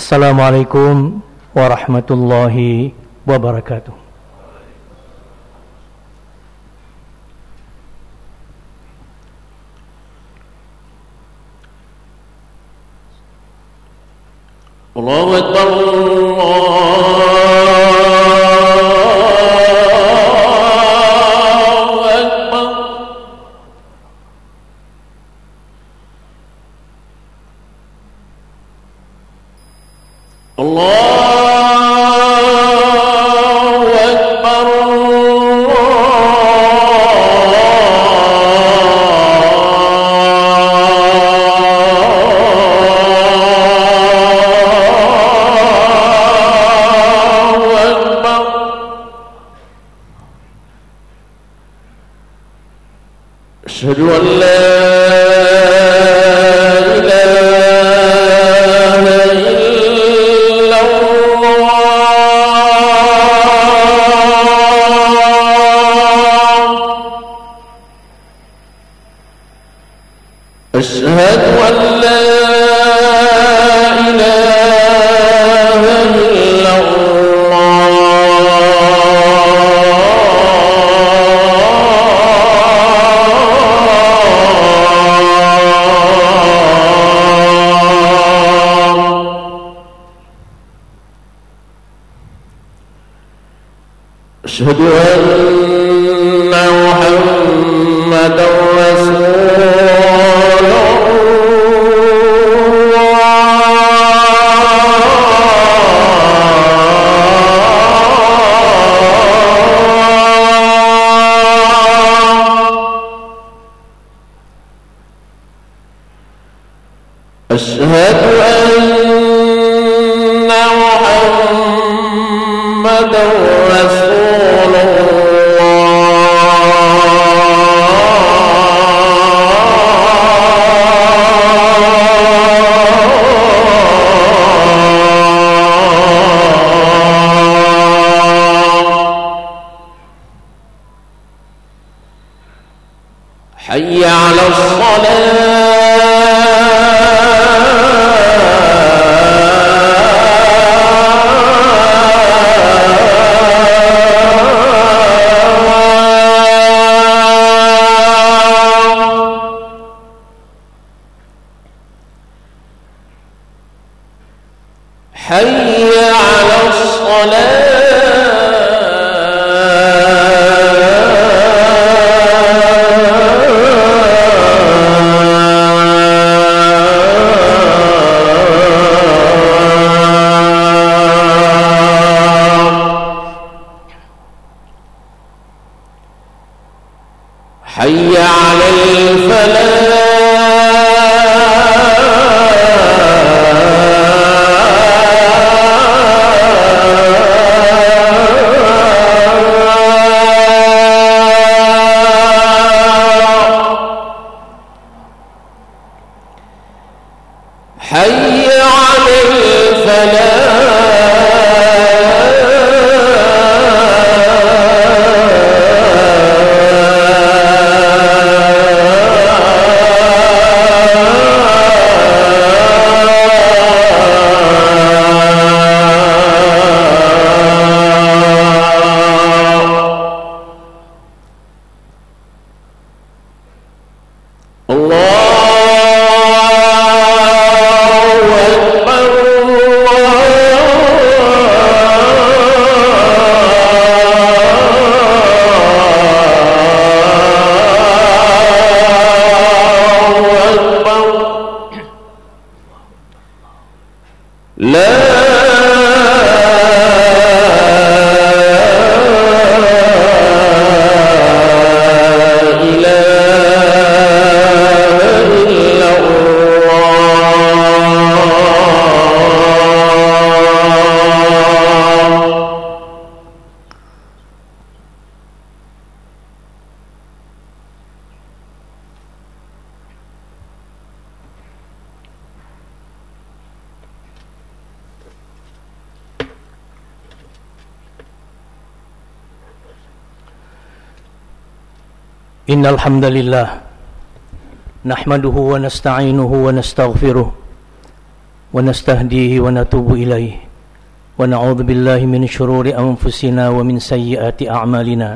Assalamualaikum warahmatullahi wabarakatuh. Allahu Akbar. أشهد أن لا محمدا الحمد لله نحمده ونستعينه ونستغفره ونستهديه ونتوب إليه ونعوذ بالله من شرور أنفسنا ومن سيئات أعمالنا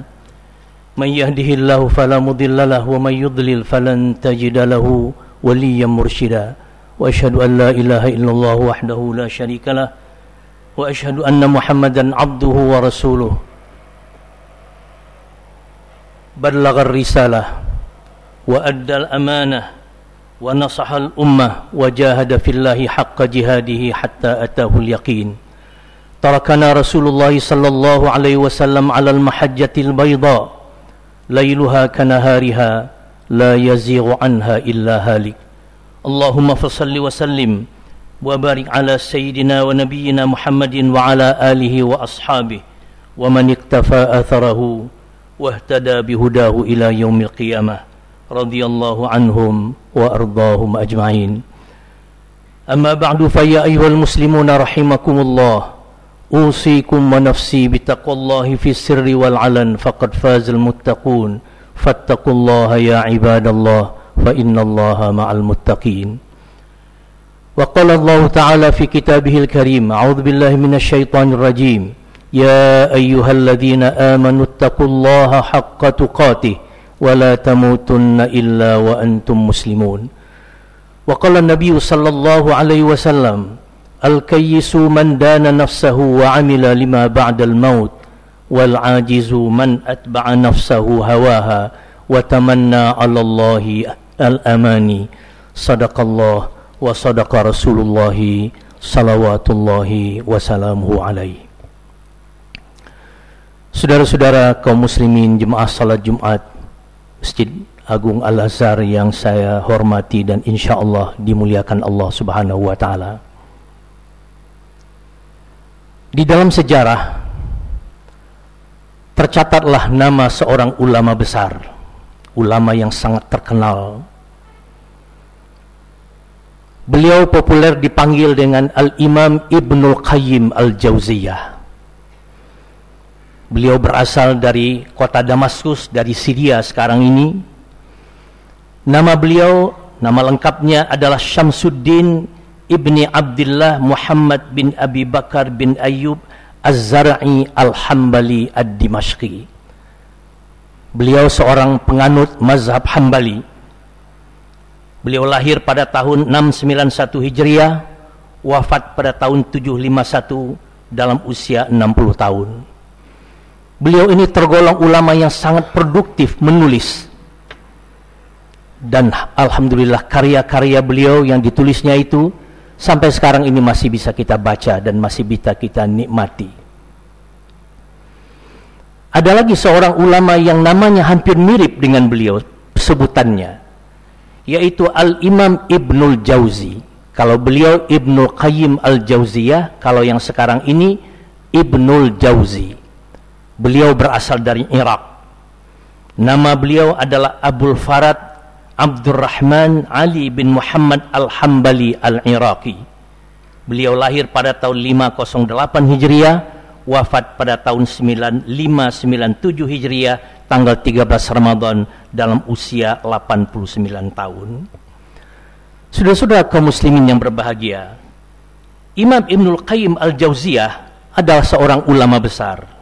من يهده الله فلا مضل له ومن يضلل فلن تجد له وليا مرشدا وأشهد أن لا إله إلا الله وحده لا شريك له وأشهد أن محمدا عبده ورسوله بلغ الرسالة وأدى الأمانة ونصح الأمة وجاهد في الله حق جهاده حتى أتاه اليقين تركنا رسول الله صلى الله عليه وسلم على المحجة البيضاء ليلها كنهارها لا يزيغ عنها إلا هالك اللهم فصل وسلم وبارك على سيدنا ونبينا محمد وعلى آله وأصحابه ومن اقتفى أثره واهتدى بهداه إلى يوم القيامة رضي الله عنهم وأرضاهم أجمعين أما بعد فيا أيها المسلمون رحمكم الله أوصيكم ونفسي بتقوى الله في السر والعلن فقد فاز المتقون فاتقوا الله يا عباد الله فإن الله مع المتقين وقال الله تعالى في كتابه الكريم أعوذ بالله من الشيطان الرجيم يا أيها الذين آمنوا اتقوا الله حق تقاته ولا تموتن إلا وأنتم مسلمون. وقال النبي صلى الله عليه وسلم الكيس من دان نفسه وعمل لما بعد الموت والعاجز من أتبع نفسه هواها وتمنى على الله الأماني صدق الله وصدق رسول الله صلوات الله وسلامه عليه. Saudara-saudara kaum muslimin jemaah salat Jumat Masjid Agung Al-Azhar yang saya hormati dan insya Allah dimuliakan Allah subhanahu wa ta'ala. Di dalam sejarah tercatatlah nama seorang ulama besar ulama yang sangat terkenal. Beliau populer dipanggil dengan Al-Imam Ibnul Qayyim Al-Jauziyah Beliau berasal dari kota Damaskus, dari Syria sekarang ini. Nama beliau, nama lengkapnya adalah Syamsuddin Ibni Abdullah Muhammad bin Abi Bakar bin Ayyub Az-Zar'i Al-Hambali Ad-Dimashqi. Beliau seorang penganut mazhab Hambali. Beliau lahir pada tahun 691 Hijriah, wafat pada tahun 751 dalam usia 60 tahun. Beliau ini tergolong ulama yang sangat produktif menulis. Dan alhamdulillah karya-karya beliau yang ditulisnya itu sampai sekarang ini masih bisa kita baca dan masih bisa kita nikmati. Ada lagi seorang ulama yang namanya hampir mirip dengan beliau sebutannya yaitu Al-Imam Ibnul Jauzi. Kalau beliau Ibnul Qayyim Al-Jauziyah, kalau yang sekarang ini Ibnul Jauzi. Beliau berasal dari Irak. Nama beliau adalah Abdul Farad Abdurrahman Ali bin Muhammad Al-Hambali Al-Iraqi. Beliau lahir pada tahun 508 Hijriah, wafat pada tahun 9597 Hijriah, tanggal 13 Ramadan dalam usia 89 tahun. Sudah-sudah kaum muslimin yang berbahagia, Imam Ibnul Qayyim Al-Jauziyah adalah seorang ulama besar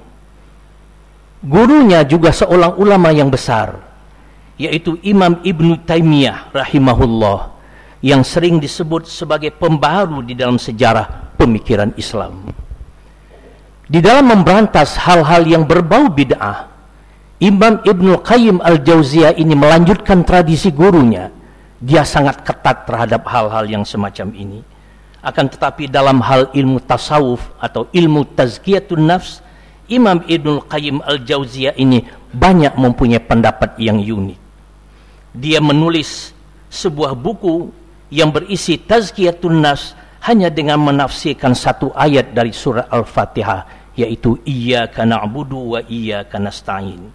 Gurunya juga seorang ulama yang besar, yaitu Imam Ibn Taimiyah rahimahullah, yang sering disebut sebagai pembaharu di dalam sejarah pemikiran Islam. Di dalam memberantas hal-hal yang berbau bid'ah, Imam Ibn Qayyim Al-Jauziyah ini melanjutkan tradisi gurunya. Dia sangat ketat terhadap hal-hal yang semacam ini. Akan tetapi dalam hal ilmu tasawuf atau ilmu tazkiyatun nafs, Imam Ibnul Qayyim Al-Jauziyah ini banyak mempunyai pendapat yang unik. Dia menulis sebuah buku yang berisi tazkiyatun nas hanya dengan menafsirkan satu ayat dari surah Al-Fatihah yaitu iyyaka na'budu wa iyyaka nasta'in.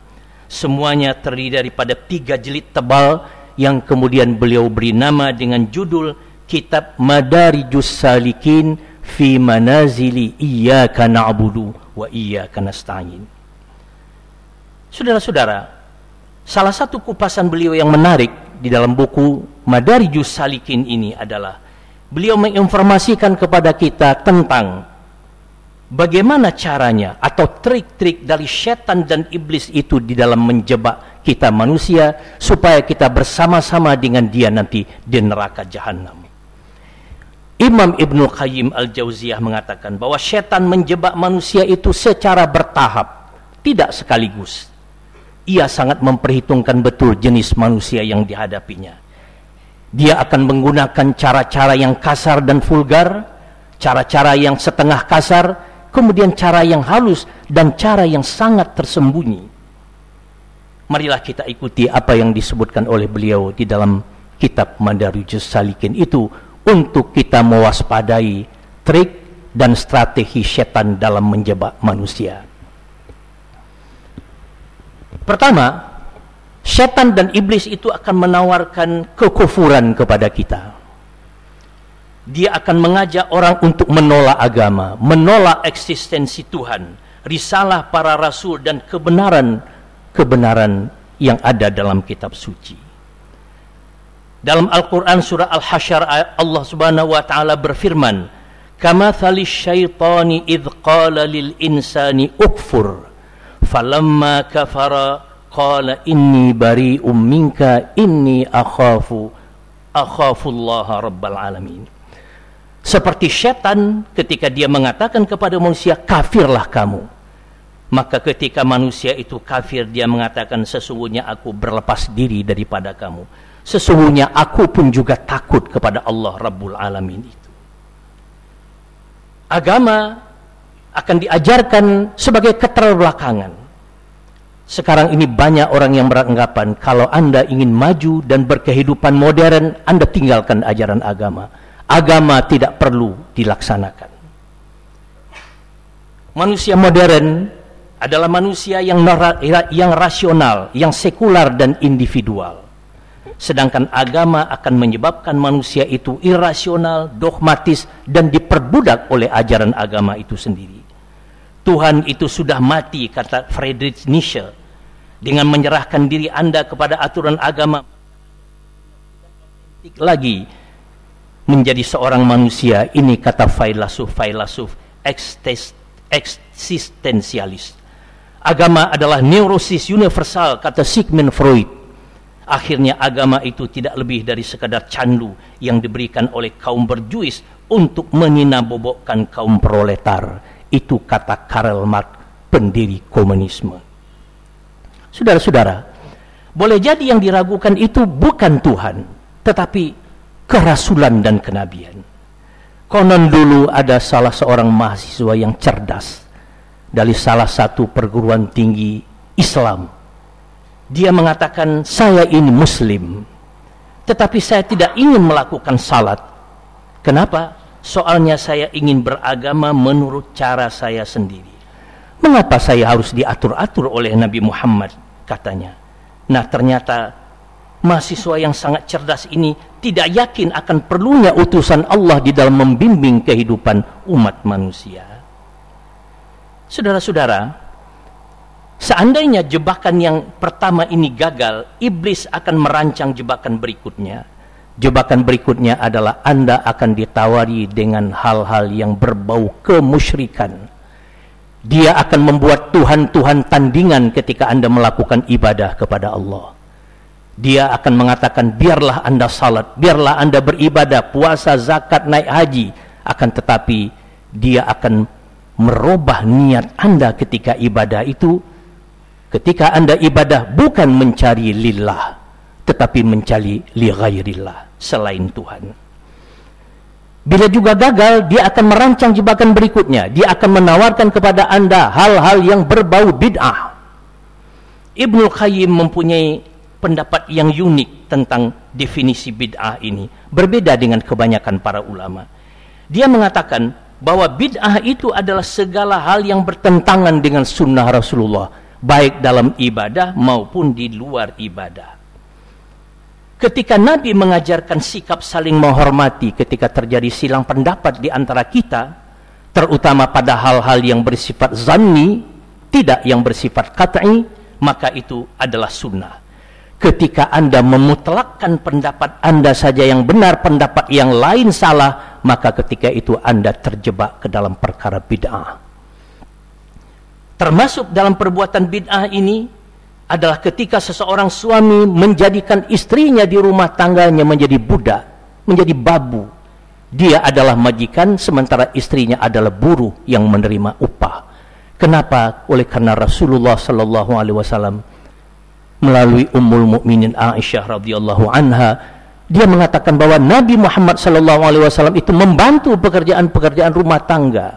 Semuanya terdiri daripada tiga jilid tebal yang kemudian beliau beri nama dengan judul Kitab Madarijus Salikin fi manazili iyyaka na'budu wa iyyaka nasta'in. Saudara-saudara, salah satu kupasan beliau yang menarik di dalam buku Madarijus Salikin ini adalah beliau menginformasikan kepada kita tentang bagaimana caranya atau trik-trik dari setan dan iblis itu di dalam menjebak kita manusia supaya kita bersama-sama dengan dia nanti di neraka jahanam. Imam Ibnu Qayyim Al-Jauziyah mengatakan bahwa setan menjebak manusia itu secara bertahap, tidak sekaligus. Ia sangat memperhitungkan betul jenis manusia yang dihadapinya dia akan menggunakan cara-cara yang kasar dan vulgar, cara-cara yang setengah kasar, kemudian cara yang halus dan cara yang sangat tersembunyi. Marilah kita ikuti apa yang disebutkan oleh beliau di dalam kitab Madarijus Salikin itu untuk kita mewaspadai trik dan strategi setan dalam menjebak manusia. Pertama, Setan dan iblis itu akan menawarkan kekufuran kepada kita. Dia akan mengajak orang untuk menolak agama, menolak eksistensi Tuhan, risalah para rasul dan kebenaran-kebenaran yang ada dalam kitab suci. Dalam Al-Quran surah Al-Hasyar Allah subhanahu wa ta'ala berfirman, Kama thali syaitani idh qala lil insani ukfur, falamma kafara qala inni bari'um minka inni akhafu akhafullaha rabbal alamin. Seperti setan ketika dia mengatakan kepada manusia kafirlah kamu. Maka ketika manusia itu kafir dia mengatakan sesungguhnya aku berlepas diri daripada kamu sesungguhnya aku pun juga takut kepada Allah Rabbul Alamin itu agama akan diajarkan sebagai keterbelakangan sekarang ini banyak orang yang beranggapan kalau Anda ingin maju dan berkehidupan modern, Anda tinggalkan ajaran agama. Agama tidak perlu dilaksanakan. Manusia modern adalah manusia yang yang rasional, yang sekular dan individual. Sedangkan agama akan menyebabkan manusia itu irasional, dogmatis dan diperbudak oleh ajaran agama itu sendiri. Tuhan itu sudah mati kata Friedrich Nietzsche dengan menyerahkan diri anda kepada aturan agama. Lagi menjadi seorang manusia ini kata filosof eksistensialis. Agama adalah neurosis universal kata Sigmund Freud akhirnya agama itu tidak lebih dari sekadar candu yang diberikan oleh kaum berjuis untuk menyinabobokkan kaum proletar itu kata Karl Marx, pendiri komunisme. Saudara-saudara, boleh jadi yang diragukan itu bukan Tuhan, tetapi kerasulan dan kenabian. Konon dulu ada salah seorang mahasiswa yang cerdas dari salah satu perguruan tinggi Islam. Dia mengatakan, saya ini muslim, tetapi saya tidak ingin melakukan salat. Kenapa? Soalnya saya ingin beragama menurut cara saya sendiri. Mengapa saya harus diatur-atur oleh Nabi Muhammad? Katanya. Nah ternyata mahasiswa yang sangat cerdas ini tidak yakin akan perlunya utusan Allah di dalam membimbing kehidupan umat manusia. Saudara-saudara, seandainya jebakan yang pertama ini gagal, iblis akan merancang jebakan berikutnya Jebakan berikutnya adalah Anda akan ditawari dengan hal-hal yang berbau kemusyrikan. Dia akan membuat Tuhan-Tuhan tandingan ketika Anda melakukan ibadah kepada Allah. Dia akan mengatakan, biarlah Anda salat, biarlah Anda beribadah, puasa, zakat, naik haji. Akan tetapi, dia akan merubah niat Anda ketika ibadah itu. Ketika Anda ibadah bukan mencari lillah, tetapi mencari li ghairillah selain Tuhan. Bila juga gagal, dia akan merancang jebakan berikutnya. Dia akan menawarkan kepada anda hal-hal yang berbau bid'ah. Ibnu Qayyim mempunyai pendapat yang unik tentang definisi bid'ah ini. Berbeda dengan kebanyakan para ulama. Dia mengatakan bahwa bid'ah itu adalah segala hal yang bertentangan dengan sunnah Rasulullah. Baik dalam ibadah maupun di luar ibadah. Ketika Nabi mengajarkan sikap saling menghormati ketika terjadi silang pendapat di antara kita, terutama pada hal-hal yang bersifat zanni, tidak yang bersifat kat'i, maka itu adalah sunnah. ketika Anda memutlakkan pendapat Anda saja yang benar, pendapat yang lain salah, maka ketika itu Anda terjebak ke dalam perkara bid'ah. Termasuk dalam perbuatan bid'ah ini adalah ketika seseorang suami menjadikan istrinya di rumah tangganya menjadi budak, menjadi babu. Dia adalah majikan sementara istrinya adalah buruh yang menerima upah. Kenapa? Oleh karena Rasulullah sallallahu alaihi wasallam melalui Ummul Mukminin Aisyah radhiyallahu anha dia mengatakan bahwa Nabi Muhammad sallallahu alaihi wasallam itu membantu pekerjaan-pekerjaan rumah tangga.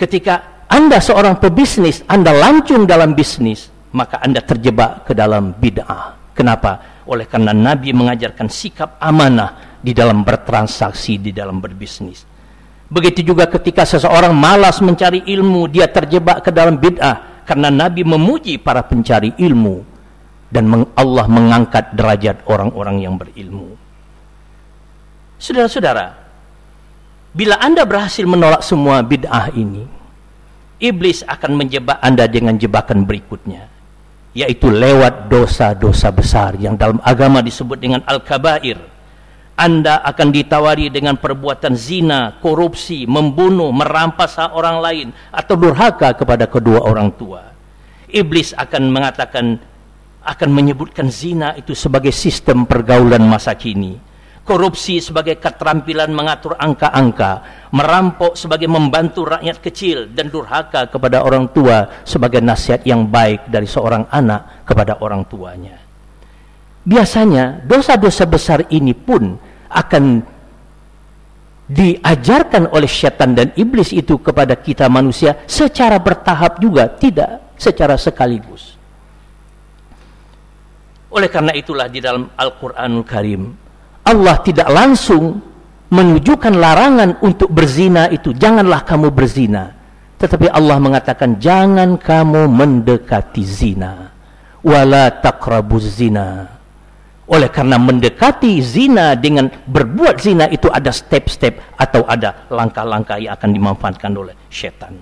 Ketika Anda seorang pebisnis, Anda lancung dalam bisnis, maka Anda terjebak ke dalam bid'ah. Kenapa? Oleh karena Nabi mengajarkan sikap amanah di dalam bertransaksi, di dalam berbisnis. Begitu juga ketika seseorang malas mencari ilmu, dia terjebak ke dalam bid'ah karena Nabi memuji para pencari ilmu dan Allah mengangkat derajat orang-orang yang berilmu. Saudara-saudara, bila Anda berhasil menolak semua bid'ah ini, iblis akan menjebak Anda dengan jebakan berikutnya, yaitu lewat dosa-dosa besar yang dalam agama disebut dengan al-kabair anda akan ditawari dengan perbuatan zina, korupsi, membunuh, merampas hak orang lain atau durhaka kepada kedua orang tua. Iblis akan mengatakan akan menyebutkan zina itu sebagai sistem pergaulan masa kini. Korupsi sebagai keterampilan mengatur angka-angka, merampok sebagai membantu rakyat kecil dan durhaka kepada orang tua sebagai nasihat yang baik dari seorang anak kepada orang tuanya. Biasanya dosa-dosa besar ini pun akan diajarkan oleh syaitan dan iblis itu kepada kita manusia secara bertahap juga, tidak secara sekaligus. Oleh karena itulah di dalam Al-Quranul Karim, Allah tidak langsung menunjukkan larangan untuk berzina itu, janganlah kamu berzina. Tetapi Allah mengatakan, jangan kamu mendekati zina. Wala zina oleh karena mendekati zina dengan berbuat zina itu ada step-step atau ada langkah-langkah yang akan dimanfaatkan oleh setan.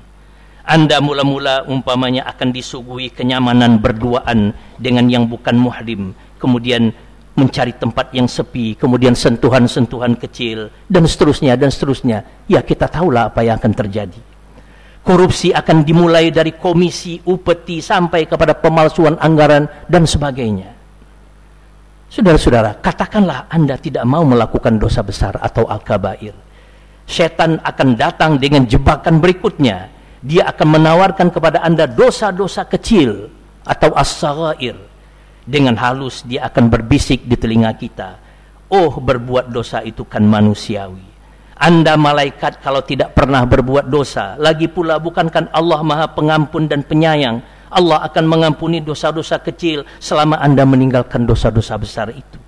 Anda mula-mula umpamanya akan disuguhi kenyamanan berduaan dengan yang bukan muhrim, kemudian mencari tempat yang sepi, kemudian sentuhan-sentuhan kecil dan seterusnya dan seterusnya. Ya kita tahulah apa yang akan terjadi. Korupsi akan dimulai dari komisi, upeti sampai kepada pemalsuan anggaran dan sebagainya. Saudara-saudara, katakanlah Anda tidak mau melakukan dosa besar atau al-kabair. Setan akan datang dengan jebakan berikutnya. Dia akan menawarkan kepada Anda dosa-dosa kecil atau as-sagair. Dengan halus dia akan berbisik di telinga kita. Oh, berbuat dosa itu kan manusiawi. Anda malaikat kalau tidak pernah berbuat dosa. Lagi pula bukankah Allah maha pengampun dan penyayang Allah akan mengampuni dosa-dosa kecil selama Anda meninggalkan dosa-dosa besar itu.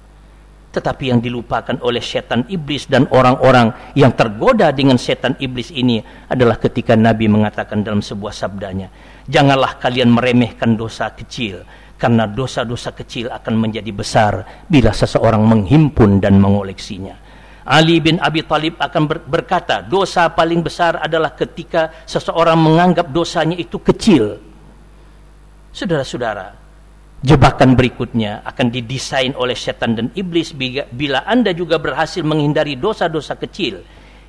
Tetapi yang dilupakan oleh setan iblis dan orang-orang yang tergoda dengan setan iblis ini adalah ketika Nabi mengatakan dalam sebuah sabdanya, "Janganlah kalian meremehkan dosa kecil, karena dosa-dosa kecil akan menjadi besar bila seseorang menghimpun dan mengoleksinya." Ali bin Abi Talib akan berkata, dosa paling besar adalah ketika seseorang menganggap dosanya itu kecil Saudara-saudara, jebakan berikutnya akan didesain oleh setan dan iblis bila Anda juga berhasil menghindari dosa-dosa kecil.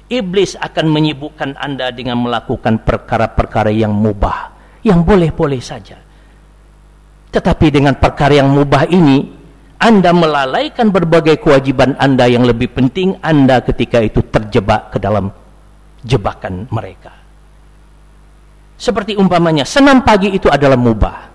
Iblis akan menyibukkan Anda dengan melakukan perkara-perkara yang mubah, yang boleh-boleh saja. Tetapi dengan perkara yang mubah ini, Anda melalaikan berbagai kewajiban Anda yang lebih penting Anda ketika itu terjebak ke dalam jebakan mereka. Seperti umpamanya, senam pagi itu adalah mubah.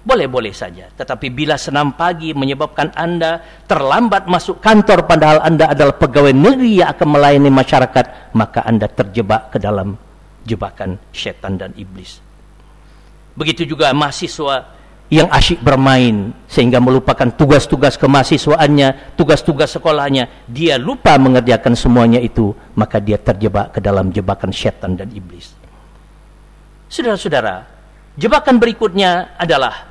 Boleh-boleh saja. Tetapi bila senam pagi menyebabkan Anda terlambat masuk kantor padahal Anda adalah pegawai negeri yang akan melayani masyarakat, maka Anda terjebak ke dalam jebakan setan dan iblis. Begitu juga mahasiswa yang asyik bermain sehingga melupakan tugas-tugas kemahasiswaannya, tugas-tugas sekolahnya, dia lupa mengerjakan semuanya itu, maka dia terjebak ke dalam jebakan setan dan iblis. Saudara-saudara, jebakan berikutnya adalah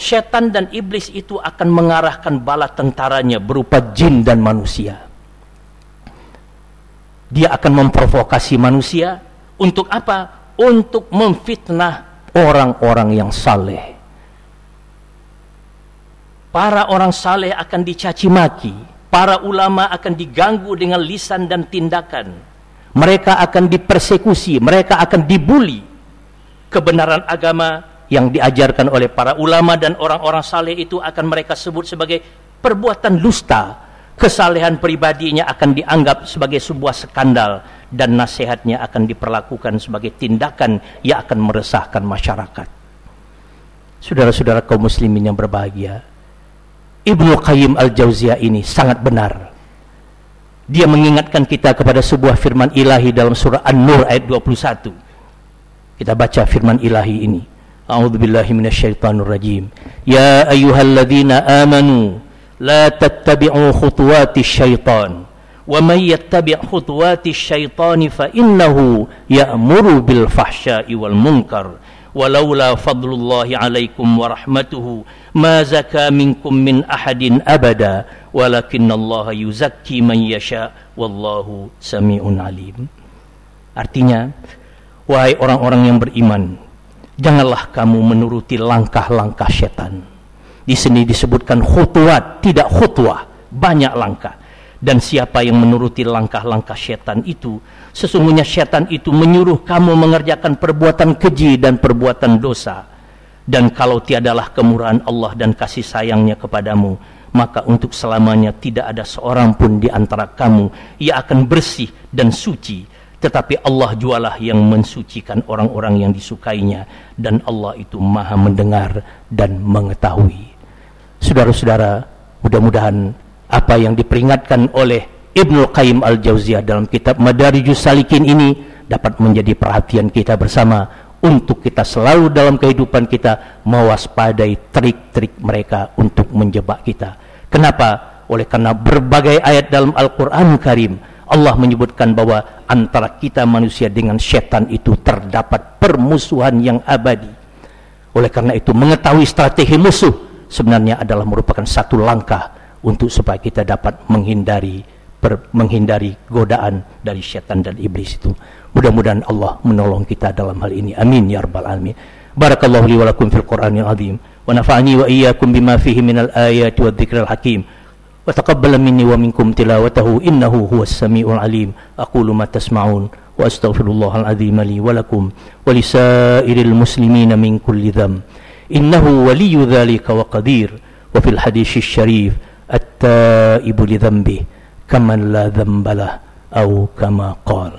Setan dan iblis itu akan mengarahkan bala tentaranya berupa jin dan manusia. Dia akan memprovokasi manusia untuk apa? Untuk memfitnah orang-orang yang saleh. Para orang saleh akan dicaci maki, para ulama akan diganggu dengan lisan dan tindakan. Mereka akan dipersekusi, mereka akan dibuli. Kebenaran agama yang diajarkan oleh para ulama dan orang-orang saleh itu akan mereka sebut sebagai perbuatan dusta. Kesalehan pribadinya akan dianggap sebagai sebuah skandal dan nasihatnya akan diperlakukan sebagai tindakan yang akan meresahkan masyarakat. Saudara-saudara kaum muslimin yang berbahagia, Ibnu Qayyim Al-Jauziyah ini sangat benar. Dia mengingatkan kita kepada sebuah firman ilahi dalam surah An-Nur ayat 21. Kita baca firman ilahi ini. A'udzu billahi minasyaitonir rajim. Ya ayyuhalladzina amanu la tattabi'u khutuwatis syaitan. Wa may yattabi' khutuwatis syaitani fa innahu ya'muru bil fahsya'i wal munkar walaula fadlullahi alaikum wa rahmatuhu ma zaka minkum min ahadin abada walakinallaha yuzakki man yasha wallahu samiun alim. Artinya wahai orang-orang yang beriman janganlah kamu menuruti langkah-langkah setan. Di sini disebutkan khutuat tidak khutwah banyak langkah dan siapa yang menuruti langkah-langkah setan itu sesungguhnya setan itu menyuruh kamu mengerjakan perbuatan keji dan perbuatan dosa. Dan kalau tiadalah kemurahan Allah dan kasih sayangnya kepadamu maka untuk selamanya tidak ada seorang pun di antara kamu yang akan bersih dan suci. Tetapi Allah jualah yang mensucikan orang-orang yang disukainya dan Allah itu maha mendengar dan mengetahui. Saudara-saudara mudah-mudahan apa yang diperingatkan oleh Ibnu Qayyim Al-Jauziyah dalam kitab Madarijus Salikin ini dapat menjadi perhatian kita bersama untuk kita selalu dalam kehidupan kita mewaspadai trik-trik mereka untuk menjebak kita. Kenapa? Oleh karena berbagai ayat dalam Al-Quran Karim Allah menyebutkan bahwa antara kita manusia dengan setan itu terdapat permusuhan yang abadi. Oleh karena itu mengetahui strategi musuh sebenarnya adalah merupakan satu langkah untuk supaya kita dapat menghindari per, menghindari godaan dari syaitan dan iblis itu. Mudah-mudahan Allah menolong kita dalam hal ini. Amin ya rabbal alamin. Barakallahu li wa lakum fil Qur'anil azim wa nafa'ani wa iyyakum bima fihi minal ayati wa dzikril hakim. Wa taqabbal minni wa minkum tilawatahu innahu huwas samiul alim. Aqulu ma tasma'un wa astaghfirullahal azim li wa lakum wa lisairil muslimina min kulli dham. Dzalika wa qadir. Wa fil hadits syarif التائب لذنبه كمن لا ذنب له أو كما قال.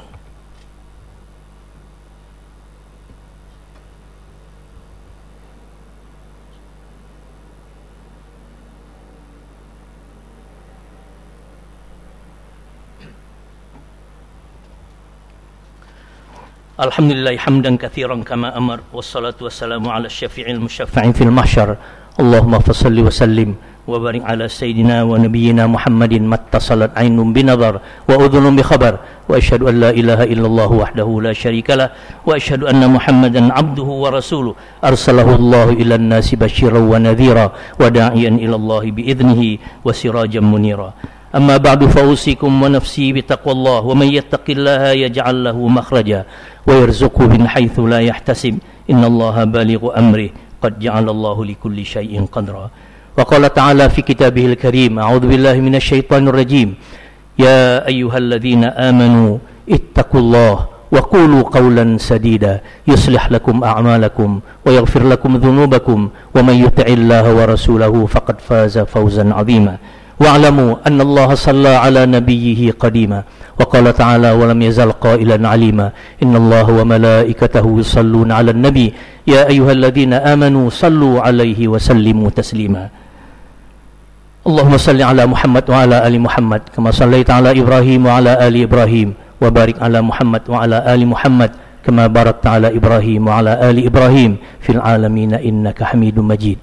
الحمد لله حمدا كثيرا كما أمر والصلاة والسلام على الشفيع المشفع في المحشر اللهم فصل وسلم وبارك على سيدنا ونبينا محمد ما اتصلت عين بنظر وأذن بخبر وأشهد أن لا إله إلا الله وحده لا شريك له وأشهد أن محمدا عبده ورسوله. أرسله الله إلى الناس بشيرا ونذيرا وداعيا إلى الله بإذنه وسراجا منيرا. أما بعد فأوصيكم ونفسي بتقوى الله ومن يتق الله يجعل له مخرجا ويرزقه من حيث لا يحتسب. إن الله بالغ أمره. قد جعل الله لكل شيء قدرا. وقال تعالى في كتابه الكريم أعوذ بالله من الشيطان الرجيم. يا أيها الذين آمنوا اتقوا الله وقولوا قولا سديدا. يصلح لكم أعمالكم ويغفر لكم ذنوبكم. ومن يطع الله ورسوله فقد فاز فوزا عظيما. واعلموا أن الله صلى على نبيه قديما. وقال تعالى ولم يزل قائلا عليما. إن الله وملائكته يصلون على النبي. يا أيها الذين آمنوا صلوا عليه وسلموا تسليما. اللهم صل على محمد وعلى آل محمد كما صليت على إبراهيم وعلى آل إبراهيم وبارك على محمد وعلى آل محمد كما باركت على إبراهيم وعلى آل إبراهيم في العالمين إنك حميد مجيد.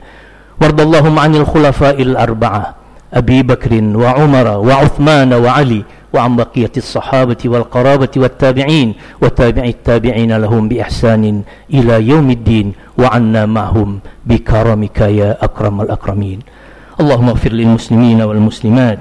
وارض اللهم عن الخلفاء الأربعة أبي بكر وعمر وعثمان وعلي وعن بقية الصحابة والقرابة والتابعين وتابع التابعين لهم بإحسان إلى يوم الدين وعنا معهم بكرمك يا أكرم الأكرمين. اللهم اغفر للمسلمين والمسلمات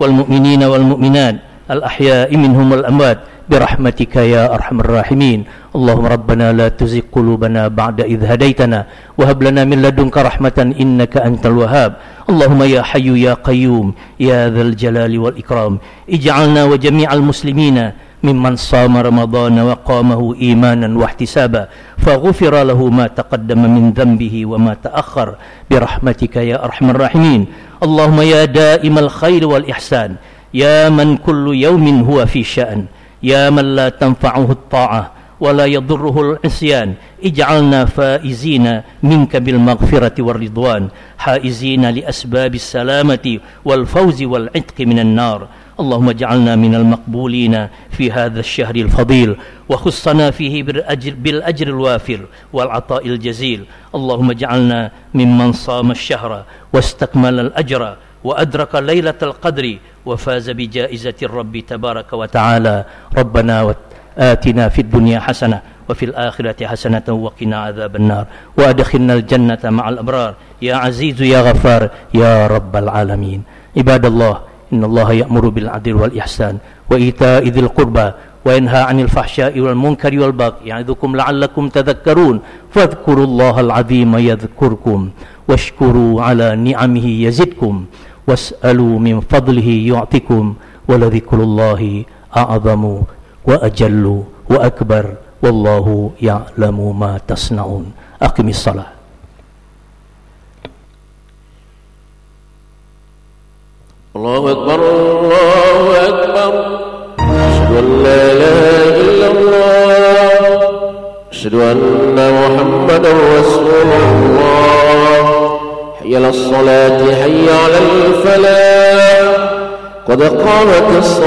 والمؤمنين والمؤمنات الأحياء منهم والأموات برحمتك يا أرحم الراحمين اللهم ربنا لا تزغ قلوبنا بعد إذ هديتنا وهب لنا من لدنك رحمة إنك أنت الوهاب اللهم يا حي يا قيوم يا ذا الجلال والإكرام اجعلنا وجميع المسلمين ممن صام رمضان وقامه إيمانا واحتسابا فغفر له ما تقدم من ذنبه وما تأخر. برحمتك يا أرحم الراحمين. اللهم يا دائم الخير والإحسان. يا من كل يوم هو في شأن. يا من لا تنفعه الطاعة ولا يضره العصيان. اجعلنا فائزين منك بالمغفرة والرضوان. حائزين لأسباب السلامة والفوز والعتق من النار. اللهم اجعلنا من المقبولين في هذا الشهر الفضيل وخصنا فيه بالأجر, بالأجر الوافر والعطاء الجزيل. اللهم اجعلنا ممن صام الشهر واستكمل الأجر وأدرك ليلة القدر وفاز بجائزة الرب تبارك وتعالى. ربنا آتنا في الدنيا حسنة وفي الآخرة حسنة وقنا عذاب النار. وأدخلنا الجنة مع الأبرار. يا عزيز يا غفار يا رب العالمين. عباد الله إن الله يأمر بالعدل والإحسان وإيتاء ذي القربى وينهى عن الفحشاء والمنكر والبغي يعظكم لعلكم تذكرون فاذكروا الله العظيم يذكركم واشكروا على نعمه يزدكم واسألوا من فضله يعطكم ولذكر الله أعظم وأجل وأكبر والله يعلم ما تصنعون أقم الصلاة الله أكبر الله أكبر. أشهد أن لا إله إلا الله. أشهد أن محمدا رسول الله. حي على الصلاة حي على الفلاح. قد قامت الصلاة.